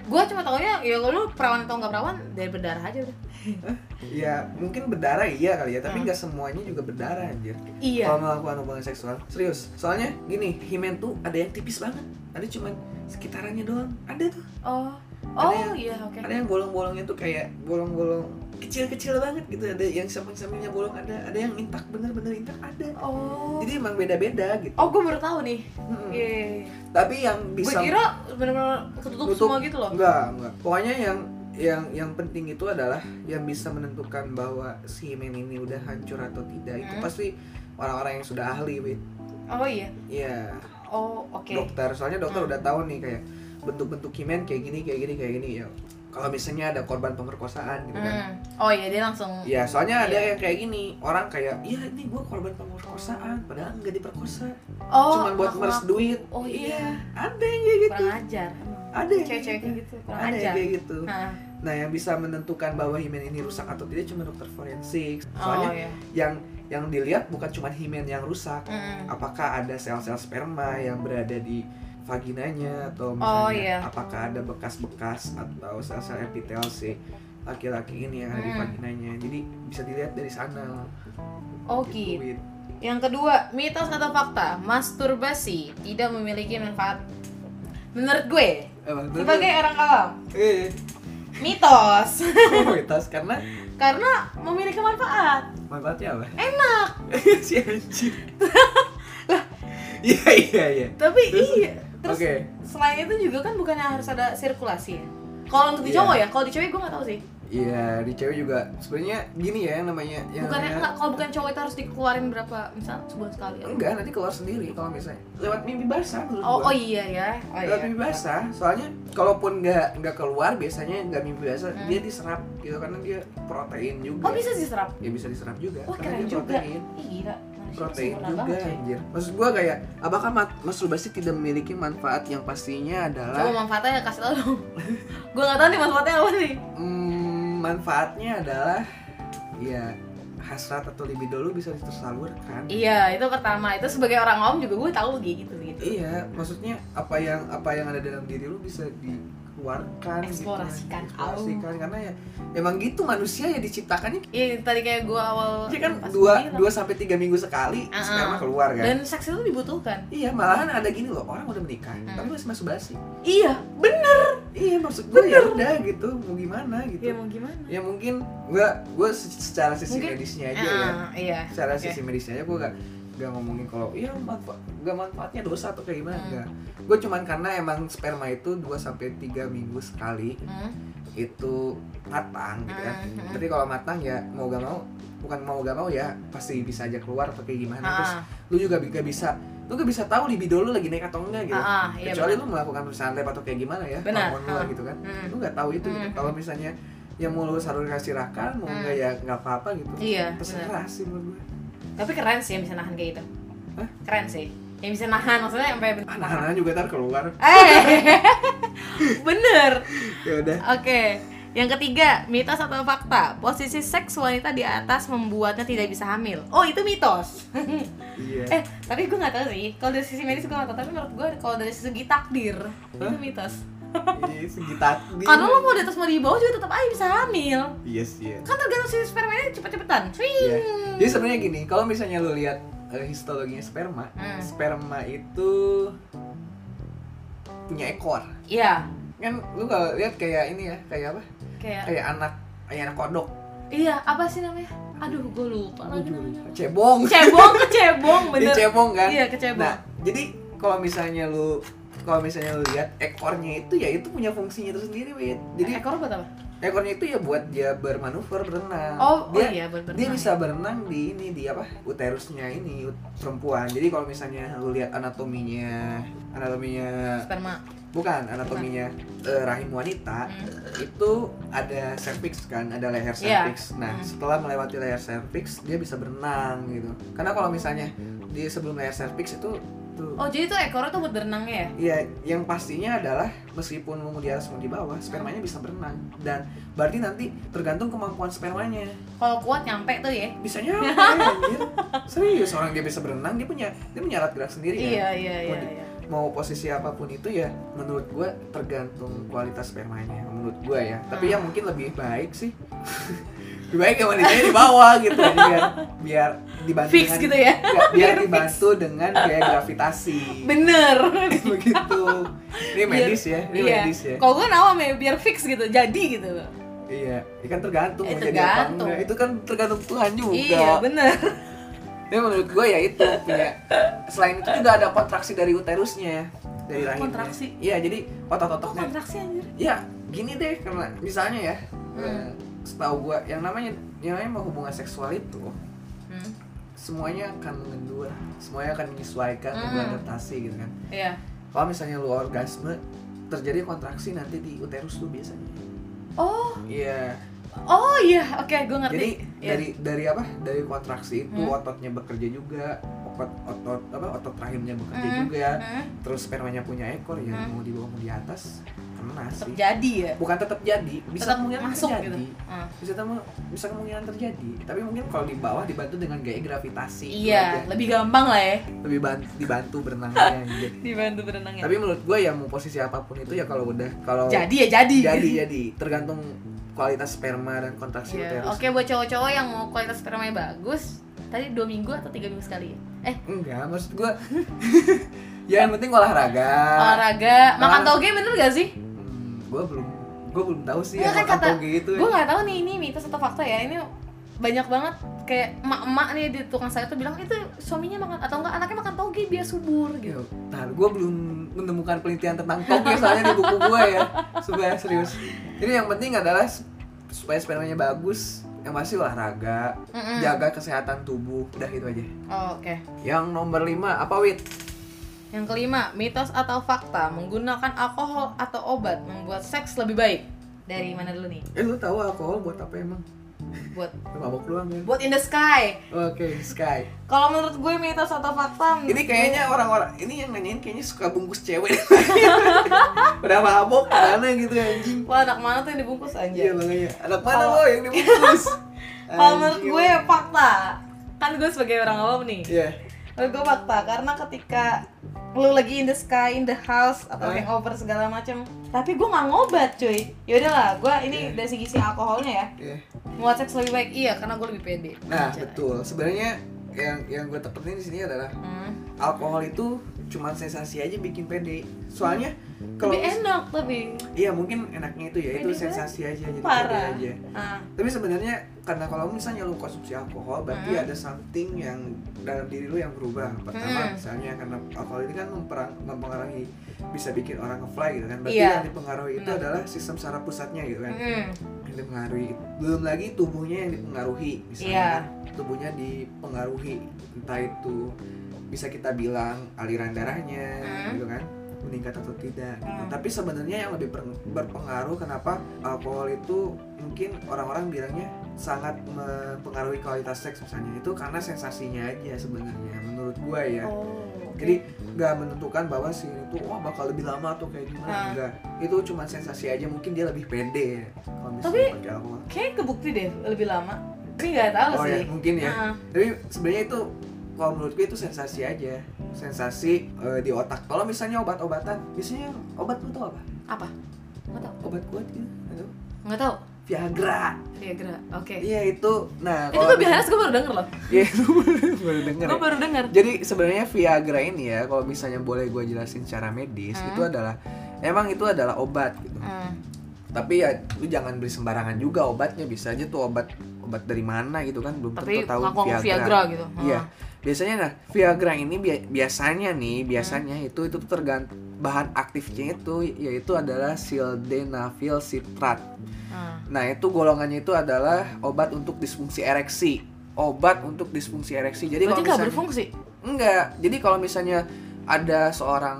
Gua cuma taunya ya kalau lu perawan atau nggak perawan dari berdarah aja udah. ya mungkin berdarah iya kali ya tapi Hmm. nggak semuanya juga berdarah anjir Iya. kalau melakukan hubungan seksual serius soalnya gini himen tuh ada yang tipis banget ada cuman sekitarannya doang ada tuh Oh. Ada Oh, yang- iya, oke. ada yang bolong-bolongnya tuh kayak bolong-bolong kecil-kecil banget gitu ada yang samping-sampingnya bolong ada ada yang intak bener-bener intak ada Oh. jadi emang beda-beda gitu Oh, gue baru tahu nih. Mm-mm. Iya. tapi yang Gue bisa kira benar-benar ketutup Nutup. semua gitu loh. enggak enggak pokoknya yang yang yang penting itu adalah yang bisa menentukan bahwa si himen ini udah hancur atau tidak itu Hmm. pasti orang-orang yang sudah ahli wit Oh iya. Iya Oh, oke. dokter soalnya dokter Hmm. udah tahu nih kayak bentuk-bentuk himen kayak gini kayak gini kayak gini ya kalau misalnya ada korban pemerkosaan gitu kan Hmm. Oh iya, dia langsung ya soalnya ada Iya. yang kayak gini orang kayak iya ini gue korban pemerkosaan padahal nggak diperkosa Oh, cuman buat meres duit Oh iya. ada yang kayak gitu Kurang ajar. ada yang Cewek-cewek kayak gitu, kurang ada yang kayak gitu Hah. nah yang bisa menentukan bahwa himen ini rusak atau tidak cuma dokter forensik Oh soalnya iya. yang yang dilihat bukan cuma himen yang rusak Mm-mm. apakah ada sel-sel sperma yang berada di vaginanya atau Oh, misalnya iya. apakah ada bekas-bekas atau sel-sel epitel si laki-laki ini yang ada di Hmm. vaginanya jadi bisa dilihat dari sana Oh gitu. Wit. Yang kedua, mitos atau fakta, masturbasi tidak memiliki manfaat. Menurut gue, Apa, betul? sebagai orang awam, eh mitos komunitas karena karena memiliki manfaat. manfaatnya apa Enak. si anjing iya iya iya Tapi iya. Terus oke. selain itu juga kan bukannya harus ada sirkulasi ya? Kalau untuk di Iya. cowok ya, kalau di cewek gue nggak tahu sih. Iya, di cewek juga. Sebenarnya gini ya yang namanya yang bukannya namanya- enggak kalau bukan cowok itu harus dikeluarin berapa misal sebulan sekali ya? enggak nanti keluar sendiri kalau misalnya. Lewat mimpi basah menurut oh gua. oh iya ya. Oh lewat iya. mimpi basah. Soalnya kalaupun nggak nggak keluar biasanya nggak mimpi basah Hmm. dia diserap gitu karena dia protein juga. Oh bisa diserap? Ya bisa diserap juga. Wah karena keren dia juga. protein. Ih gila protein sempurna juga banget, anjir. Maksud gua kayak apakah masturbasi tidak memiliki manfaat yang pastinya coba adalah manfaatnya kasih tau dong. Gue nggak tahu nih manfaatnya apa nih. Hmm, manfaatnya adalah ya hasrat atau libido lu bisa tersalurkan. Iya itu pertama. Itu sebagai orang awam juga gue tahu gitu gitu. Iya, maksudnya apa yang apa yang ada dalam diri lu bisa dikeluarkan, Eksplorasikan. gitu. eksplorasikan karena ya emang gitu manusia ya diciptakannya. iya tadi kayak gue awal Jadi kan dua dua sampai tiga minggu sekali Ah, sperma ah. keluar kan. dan seks itu dibutuhkan Iya, malahan ada gini loh, orang udah menikah, Hmm. tapi masih masturbasi. iya bener Iya, maksud gue ya udah gitu, mau gimana gitu. ya mau gimana Ya mungkin gua gua se- secara sisi Mungkin- medisnya aja ya. Ah, iya Secara Oke. sisi medisnya aja gua gak gak ngomongin kalau iya manfaat gak manfaatnya dosa atau kayak gimana Hmm. enggak. Gue cuman karena emang sperma itu 2 sampai 3 minggu sekali Hmm. itu matang gitu kan. Hmm, hmm. Tapi kalau matang ya mau gak mau bukan mau gak mau ya pasti bisa aja keluar atau kayak gimana. Terus Ah, lu juga gak bisa lu gak bisa tahu libido lu lagi naik atau enggak gitu. ah, ah, iya Kecuali benar. lu melakukan perusahaan lab atau kayak gimana ya, hormon lu ah. gitu kan. Hmm. Lu gak tahu itu gitu. Hmm. Kalau misalnya yang mau lu salurkan silakan, mau Hmm. enggak ya nggak apa-apa gitu. Iya, Terserah sih menurut gue. Tapi keren sih yang bisa nahan kayak gitu Hah? keren sih yang bisa nahan maksudnya sampai Anak-anak juga ntar keluar. eh bener Ya udah. oke yang ketiga mitos atau fakta posisi seks wanita di atas membuatnya tidak bisa hamil oh itu mitos Iya. eh tapi gue nggak tahu sih kalau dari sisi medis gue nggak tahu tapi menurut gue kalau dari segi takdir itu Hah? mitos Iya, segi takdir. karena lo mau di atas mau di bawah juga tetap aja bisa hamil Iya sih. ya. kan tergantung si spermanya cepet-cepetan Iya. Jadi sebenarnya gini, kalau misalnya lu lihat eh, histologinya sperma, Hmm. sperma itu punya ekor. iya Kan lu kalau lihat kayak ini ya, kayak apa? kayak Kayak anak kayak anak kodok. iya apa sih namanya aduh gue lupa lagi namanya Cebong. cebong ke cebong Dia bener cebong kan? iya ke cebong Nah, jadi kalau misalnya lu kalau misalnya lu lihat ekornya itu ya itu punya fungsinya tersendiri, Wit. Jadi ekor buat apa ekornya itu ya buat dia bermanuver berenang. oh dia oh iya buat dia berenang. bisa berenang di ini di apa uterusnya ini ut- perempuan jadi kalau misalnya lu lihat anatominya anatominya sperma bukan anatominya eh, rahim wanita Hmm. itu ada cervix kan ada leher Iya. cervix nah Hmm. setelah melewati leher cervix dia bisa berenang gitu karena kalau misalnya di sebelum leher cervix itu tuh oh jadi tuh ekornya tuh buat berenangnya ya? Ya, yang pastinya adalah meskipun mau di atas mau di bawah, spermanya bisa berenang. Dan berarti nanti tergantung kemampuan spermanya. kalau kuat nyampe tuh ya? Bisa nyampe anjir. Serius orang dia bisa berenang dia punya dia punya alat gerak sendiri kan. Iya iya Mau iya iya. mau posisi apa pun itu ya menurut gua tergantung kualitas spermanya menurut gua ya. Tapi ya mungkin lebih baik sih lebih baik yang wanitanya di bawah gitu biar biar dibantu Fix dengan- gitu ya? Biar Biar fix. dibantu dengan gaya gravitasi bener begitu ini medis ya ini iya. medis ya kalau gue nawa me- biar fix gitu jadi gitu iya ini kan tergantung Eh, tergantung. itu kan tergantung Tuhan juga iya bener Ya menurut gue ya itu punya selain itu juga ada kontraksi dari uterusnya dari rahimnya. Kontraksi? Iya jadi otot-ototnya. kontraksi anjir Ya gini deh karena misalnya ya, Hmm. Setahu gue yang namanya yang namanya mau hubungan seksual itu hmm. semuanya akan mengendur, semuanya akan menyesuaikan, Hmm. beradaptasi gitu kan. iya Kalau misalnya lu orgasme terjadi kontraksi nanti di uterus lu biasanya. oh Iya. oh iya oke gue ngerti Jadi Iya. dari dari apa? Dari kontraksi itu Hmm. ototnya bekerja juga, otot otot apa otot rahimnya bekerja Hmm. juga. Hmm. Terus spermanya punya ekor ya Hmm. mau di bawah mau di atas kena tetap sih. jadi ya Bukan tetap jadi, bisa tetap kemungkinan masuk terjadi. gitu Hmm. Bisa temu- bisa kemungkinan terjadi. Tapi mungkin kalau di bawah dibantu dengan gaya gravitasi. itu iya lebih gampang lah ya lebih ban- dibantu berenangnya gitu. dibantu berenangnya Tapi menurut gue ya mau posisi apa pun itu ya kalau udah kalau jadi ya jadi jadi jadi tergantung kualitas sperma dan kontraksi Iya. uterus. Oke buat cowok-cowok yang mau kualitas spermanya bagus, tadi dua minggu atau tiga minggu sekali ya? Eh Enggak, maksud gua ya yang penting olahraga. olahraga, makan toge bener gak sih? Hmm, gua belum gua belum tahu sih yang kan makan kata- toge itu. Gue nggak tahu nih ini mitos atau fakta ya. Ini banyak banget kayak emak-emak nih di tukang sayur tuh bilang itu suaminya makan atau enggak anaknya makan toge biar subur gitu. Nah, gue belum menemukan penelitian tentang toge soalnya di buku gue ya. Sumpah serius. Jadi yang penting adalah supaya spermanya bagus yang pasti olahraga Mm-mm. jaga kesehatan tubuh udah gitu aja Oh, oke. yang nomor lima apa wit Yang kelima, mitos atau fakta menggunakan alkohol atau obat membuat seks lebih baik. Dari mana dulu nih? eh lu tahu alkohol buat apa emang Buat mabok doang kan buat in the sky. oke sky Kalau menurut gue mitos atau fakta ini kayaknya orang-orang ini yang nanyain kayaknya suka bungkus cewek udah mabok mana gitu anjing Wah, anak mana tuh yang dibungkus iya aja? makanya anak mana lo yang dibungkus Kalau menurut Anjing. gue fakta. Kan gue sebagai orang awam nih. iya Menurut gue fakta karena ketika lu lagi in the sky, in the house atau Eh. hangover segala macam, tapi gue nggak ngobat cuy. Yaudahlah, gue ini Iya. dari segi si alkoholnya ya. iya Muat seks lebih baik, iya karena gue lebih pede. nah Anjay. betul sebenarnya yang yang gue tekenin di sini adalah Hmm. alkohol itu cuma sensasi aja bikin pede soalnya kalau Lebih enak tapi iya mungkin enaknya itu ya itu sensasi aja jadi parah. pede aja Ah, tapi sebenarnya karena kalau misalnya lu konsumsi alkohol berarti Hmm. ada something yang dalam diri lu yang berubah pertama Hmm. misalnya karena alkohol ini kan memperang- mempengaruhi bisa bikin orang ngefly gitu kan berarti Iya. yang dipengaruhi itu Benar. adalah sistem saraf pusatnya gitu kan mm, yang dipengaruhi belum lagi tubuhnya yang dipengaruhi misalnya Iya. kan, tubuhnya dipengaruhi entah itu bisa kita bilang aliran darahnya Hmm. gitu kan meningkat atau tidak gitu. Hmm. tapi sebenarnya yang lebih berpengaruh kenapa alkohol itu mungkin orang-orang bilangnya sangat mempengaruhi kualitas seks misalnya itu karena sensasinya aja sebenarnya menurut gua ya Oh, oke. jadi nggak menentukan bahwa si ini tuh wah bakal lebih lama atau kayak gimana Nah. enggak itu cuma sensasi aja mungkin dia lebih pede kalau misalnya Tapi- pakai alkohol kayak kebukti deh lebih lama. Tapi nggak tahu oh sih. ya mungkin ya Ah, tapi sebenarnya itu kalau menurut gue itu sensasi aja sensasi eh, di otak kalau misalnya obat-obatan biasanya obat lu tau apa apa? Nggak tahu. obat kuat gitu. Nggak tahu. Viagra Viagra. Oke. iya itu nah Itu tuh biasa gue baru denger loh. Iya, itu baru, baru denger Gue ya. baru denger. Jadi sebenarnya Viagra ini ya, kalau misalnya boleh gue jelasin secara medis, Hmm. itu adalah emang itu adalah obat gitu. Hmm. Tapi ya lu jangan beli sembarangan juga obatnya, bisa aja tuh obat obat dari mana gitu kan belum Tapi tentu tahu Viagra. Viagra gitu. Iya. Ah. Biasanya nah, Viagra ini bi- biasanya nih, biasanya itu itu tuh tergantung bahan aktifnya itu yaitu adalah sildenafil citrat. Ah. Nah, itu golongannya itu adalah obat untuk disfungsi ereksi. Obat untuk disfungsi ereksi. Jadi Berarti kalau misalnya berfungsi. enggak. Jadi kalau misalnya ada seorang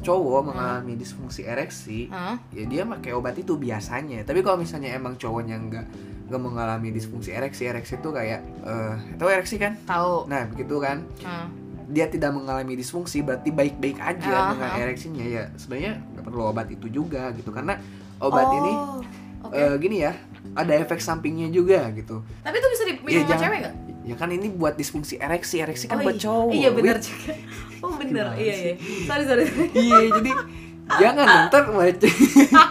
cowok Hmm. mengalami disfungsi ereksi, Hah? ya dia pakai obat itu biasanya. Tapi kalau misalnya emang cowoknya enggak enggak mengalami disfungsi ereksi, ereksi itu kayak eh tahu ereksi kan? Tahu. Nah, begitu kan. Ah. Dia tidak mengalami disfungsi berarti baik-baik aja Ah, dengan ah. ereksinya ya. Sebenarnya nggak perlu obat itu juga gitu karena obat Oh, ini Oke. eh, gini ya, ada efek sampingnya juga gitu. Tapi itu bisa diminum Iya, sama jangan- cewek nggak? Ya kan ini buat disfungsi ereksi, ereksi kan Oh, buat iya. cowok. Iya benar juga. Oh benar. Iya iya. Sorry sorry. Iya, jadi jangan ntar baca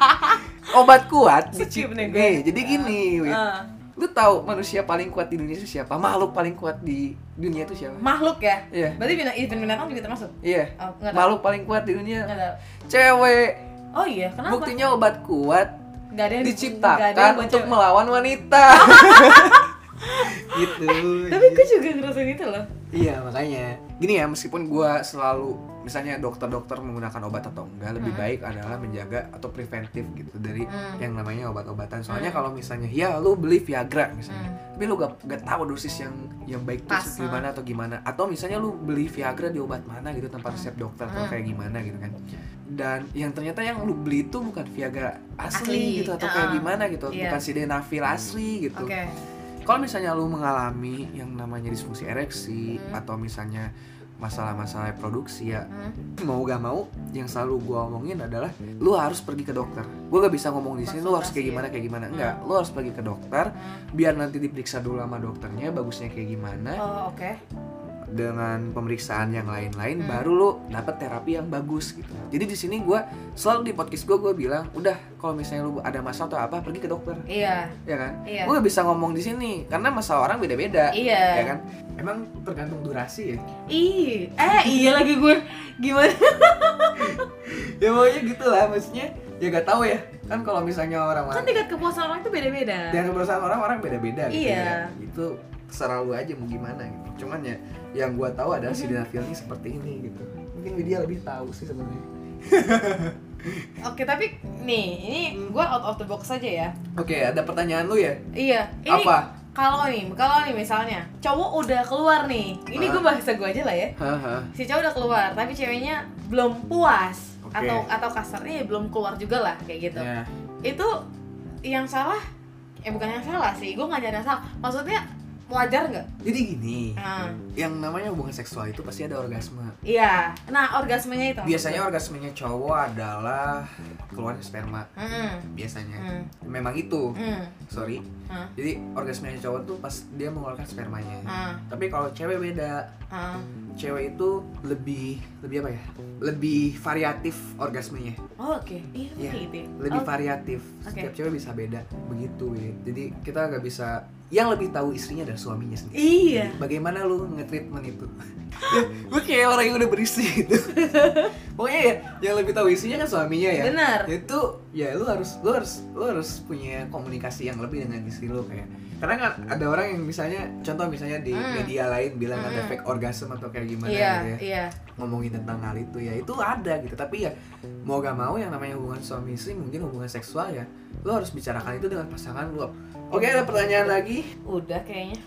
obat kuat Skip nih gue. Nih, jadi gini, Wit. Ah. Lu tahu manusia paling kuat di dunia itu siapa? Makhluk paling kuat di dunia itu siapa? Makhluk ya. Iya. Berarti bina event binatang juga termasuk. Iya. Oh, nggak tahu. Makhluk paling kuat di dunia cewek. Oh iya, kenapa? Buktinya obat kuat Nggak ada diciptakan untuk cewek. melawan wanita. gitu. Tapi gue juga ngerasain itu loh. Iya makanya gini ya meskipun gua selalu misalnya dokter-dokter menggunakan obat atau enggak lebih Hmm. baik adalah menjaga atau preventif gitu dari Hmm. yang namanya obat-obatan soalnya Hmm. kalau misalnya ya lu beli Viagra misalnya Hmm. tapi lu gak, gak tahu dosis yang yang baik Pas, tuh gimana atau gimana atau misalnya lu beli Viagra di obat mana gitu tanpa resep dokter atau Hmm. kayak gimana gitu kan dan yang ternyata yang lu beli itu bukan Viagra asli, Asli, gitu atau kayak uh-uh. gimana gitu Iya. bukan sildenafil asli gitu Oke. Kalau misalnya lu mengalami yang namanya disfungsi ereksi Hmm. atau misalnya masalah-masalah produksi ya Hmm. mau gak mau yang selalu gua omongin adalah lu harus pergi ke dokter gua gak bisa ngomong di sini lu harus kayak gimana ya? kayak gimana enggak lu harus pergi ke dokter Hmm. biar nanti diperiksa dulu sama dokternya bagusnya kayak gimana Oh oke. Dengan pemeriksaan yang lain-lain Hmm. baru lu dapet terapi yang bagus gitu jadi di sini gua selalu di podcast gua gua bilang udah kalau misalnya lu ada masalah atau apa pergi ke dokter Iya. ya kan Iya. gue gak bisa ngomong di sini karena masalah orang beda-beda Iya. ya kan emang tergantung durasi ya Ih, eh iya lagi gue gimana? ya pokoknya gitu lah maksudnya ya gak tahu ya kan kalau misalnya orang Kan tingkat kepuasan orang itu beda-beda. dan keberusahaan orang orang beda-beda gitu Iya. ya itu terserah lu aja mau gimana gitu cuman ya yang gua tahu adalah Mhm. sildenafil ini seperti ini gitu mungkin dia lebih tahu sih sebenarnya Oke, tapi nih, ini gue out of the box aja ya. Oke, ada pertanyaan lu ya? Iya. Ini Apa? Kalau nih, kalau nih misalnya cowok udah keluar nih, ini gue Ah. bahasa gue aja lah ya. Si cowok udah keluar, tapi ceweknya belum puas Oke. atau atau kasarnya ya belum keluar juga lah kayak gitu. Ya. Itu yang salah, eh bukan yang salah sih, gue nggak nyadar salah. Maksudnya wajar nggak? Jadi gini, Nah, yang namanya hubungan seksual itu pasti ada orgasme. iya. Nah, orgasmenya itu. Biasanya orgasmenya cowok adalah keluarnya sperma. Hmm. Biasanya. Hmm. Memang itu. Hmm. Sorry. Hmm. Jadi orgasmenya cowok tuh pas dia mengeluarkan spermanya. Hmm. Tapi kalau cewek beda. Hmm. Cewek itu lebih lebih apa ya? Lebih variatif orgasmenya. Oh, oke. Iya, Iya, gitu. ya. Lebih Oh, variatif. Oke. Setiap cewek bisa beda begitu ya. Jadi kita nggak bisa yang lebih tahu istrinya adalah suaminya sendiri. Iya. Bagaimana lu nge-treatment itu? gue kayak orang yang udah berisi gitu. Pokoknya ya, yang lebih tahu istrinya kan suaminya ya. Benar. Itu ya lu harus lu harus lu harus punya komunikasi yang lebih dengan istri lu kayak. Karena kan ada orang yang misalnya contoh misalnya di Hmm. media lain bilang ada Hmm. fake orgasm atau kayak gimana Iya, gitu ya. iya. Ngomongin tentang hal itu ya itu ada gitu. Tapi ya mau gak mau yang namanya hubungan suami istri mungkin hubungan seksual ya lu harus bicarakan itu dengan pasangan lu. Oke, ada pertanyaan lagi? Udah kayaknya.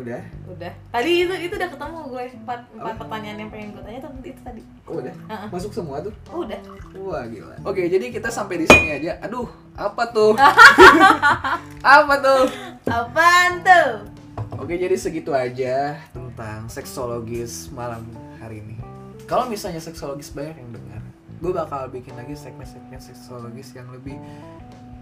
Udah. Udah. Tadi itu itu udah ketemu gue empat empat Apa? pertanyaan yang pengen gue tanya tuh itu tadi. Oh, udah. Masuk semua tuh. Udah. Wah gila. Oke, jadi kita sampai di sini aja. Aduh, apa tuh? apa tuh? Apaan tuh? Oke, jadi segitu aja tentang seksologis malam hari ini. Kalau misalnya seksologis banyak yang dengar, gue bakal bikin lagi segmen-segmen seksologis yang lebih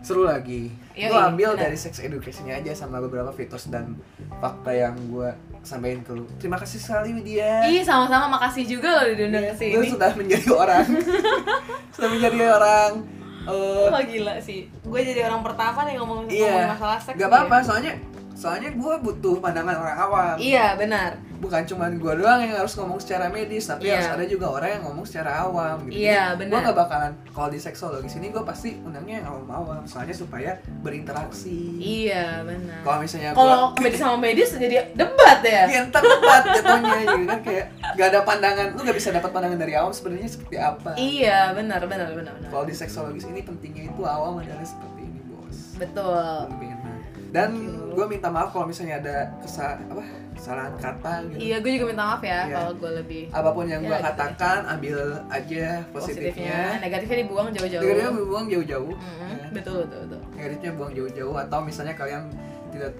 seru lagi. Yoi, Gue ambil benar. dari sex education aja sama beberapa fitos dan fakta yang gue sampaikan ke lu. Terima kasih sekali Widya. Ih, sama-sama makasih juga loh diundang ke Lu sini. sudah menjadi orang, sudah menjadi orang. eh, Wah gila sih. Gue jadi orang pertama nih ngomong, Iya, ngomongin masalah seks. Gak apa-apa, ya. soalnya soalnya gue butuh pandangan orang awam. Iya, benar. Bukan cuma gue doang yang harus ngomong secara medis, tapi Iya. harus ada juga orang yang ngomong secara awam. Gitu. Iya, Gue gak bakalan kalau di seksologis ini gue pasti undangnya yang awam-awam, soalnya supaya berinteraksi. Iya, benar. Kalau misalnya Kalau gue medis sama medis jadi debat ya. Iya, ntar tepat jatuhnya gitu kan kayak gak ada pandangan, lu gak bisa dapat pandangan dari awam sebenarnya seperti apa. Iya, benar, benar, benar, benar. Kalau di seksologis ini pentingnya itu awam adalah seperti ini bos. Betul. dan gue minta maaf kalau misalnya ada kesal apa kesalahan kata gitu Iya, gue juga minta maaf ya Iya. kalau gue lebih apa pun yang Ya, gue gitu. katakan ambil aja positifnya, positifnya negatifnya dibuang jauh-jauh. negatifnya buang jauh-jauh Mm-mm, Ya. betul, betul, betul. negatifnya buang jauh-jauh atau misalnya kalian tidak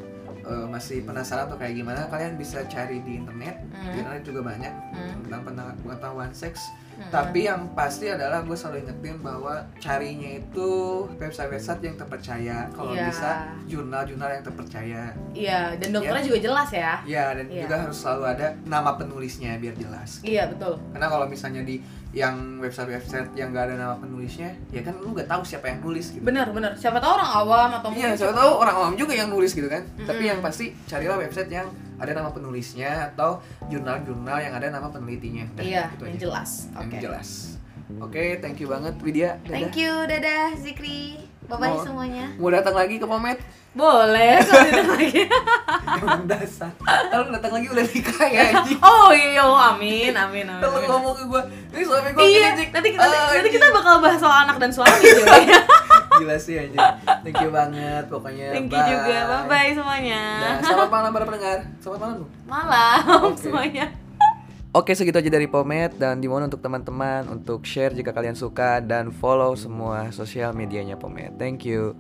eh, masih penasaran atau kayak gimana kalian bisa cari di internet Hmm. di internet juga banyak Hmm. tentang pengetahuan seks Mm-mm. tapi yang pasti adalah gue selalu ingetin bahwa carinya itu website-website yang terpercaya kalau Iya. bisa jurnal-jurnal yang terpercaya Iya, dan dokternya juga jelas ya. Ya, dan Iya. juga harus selalu ada nama penulisnya biar jelas. Iya, betul. Karena kalau misalnya di yang website-website yang gak ada nama penulisnya, ya kan lu gak tahu siapa yang nulis gitu. Benar, benar. Siapa tahu orang awam atau Iya, siapa tahu orang awam juga yang nulis gitu kan. Mm-mm. Tapi yang pasti carilah website yang ada nama penulisnya atau jurnal-jurnal yang ada nama penelitinya. Dah, Iya, gitu yang aja. jelas. Yang Oke. jelas. Oke, thank you banget Widya. Dadah. Thank you, dadah Zikri. Bye-bye Mau- semuanya. Mau datang lagi ke Pomet? Boleh kalau ditanya lagi. Emang dasar. Kalau datang lagi udah nikah ya oh iya, oh, amin, amin, amin. Kalau ngomong ke gue, ini suami gue Iya, gini, Cik." nanti, nanti, Ah, nanti kita bakal bahas soal anak dan suami juga. Gila sih anjing. Thank you banget pokoknya. Thank you juga. Bye-bye semuanya. Nah, selamat malam para pendengar. Selamat malam. Malam Oke. semuanya. Oke, segitu aja dari Pomet dan dimohon untuk teman-teman untuk share jika kalian suka dan follow semua sosial medianya Pomet. Thank you.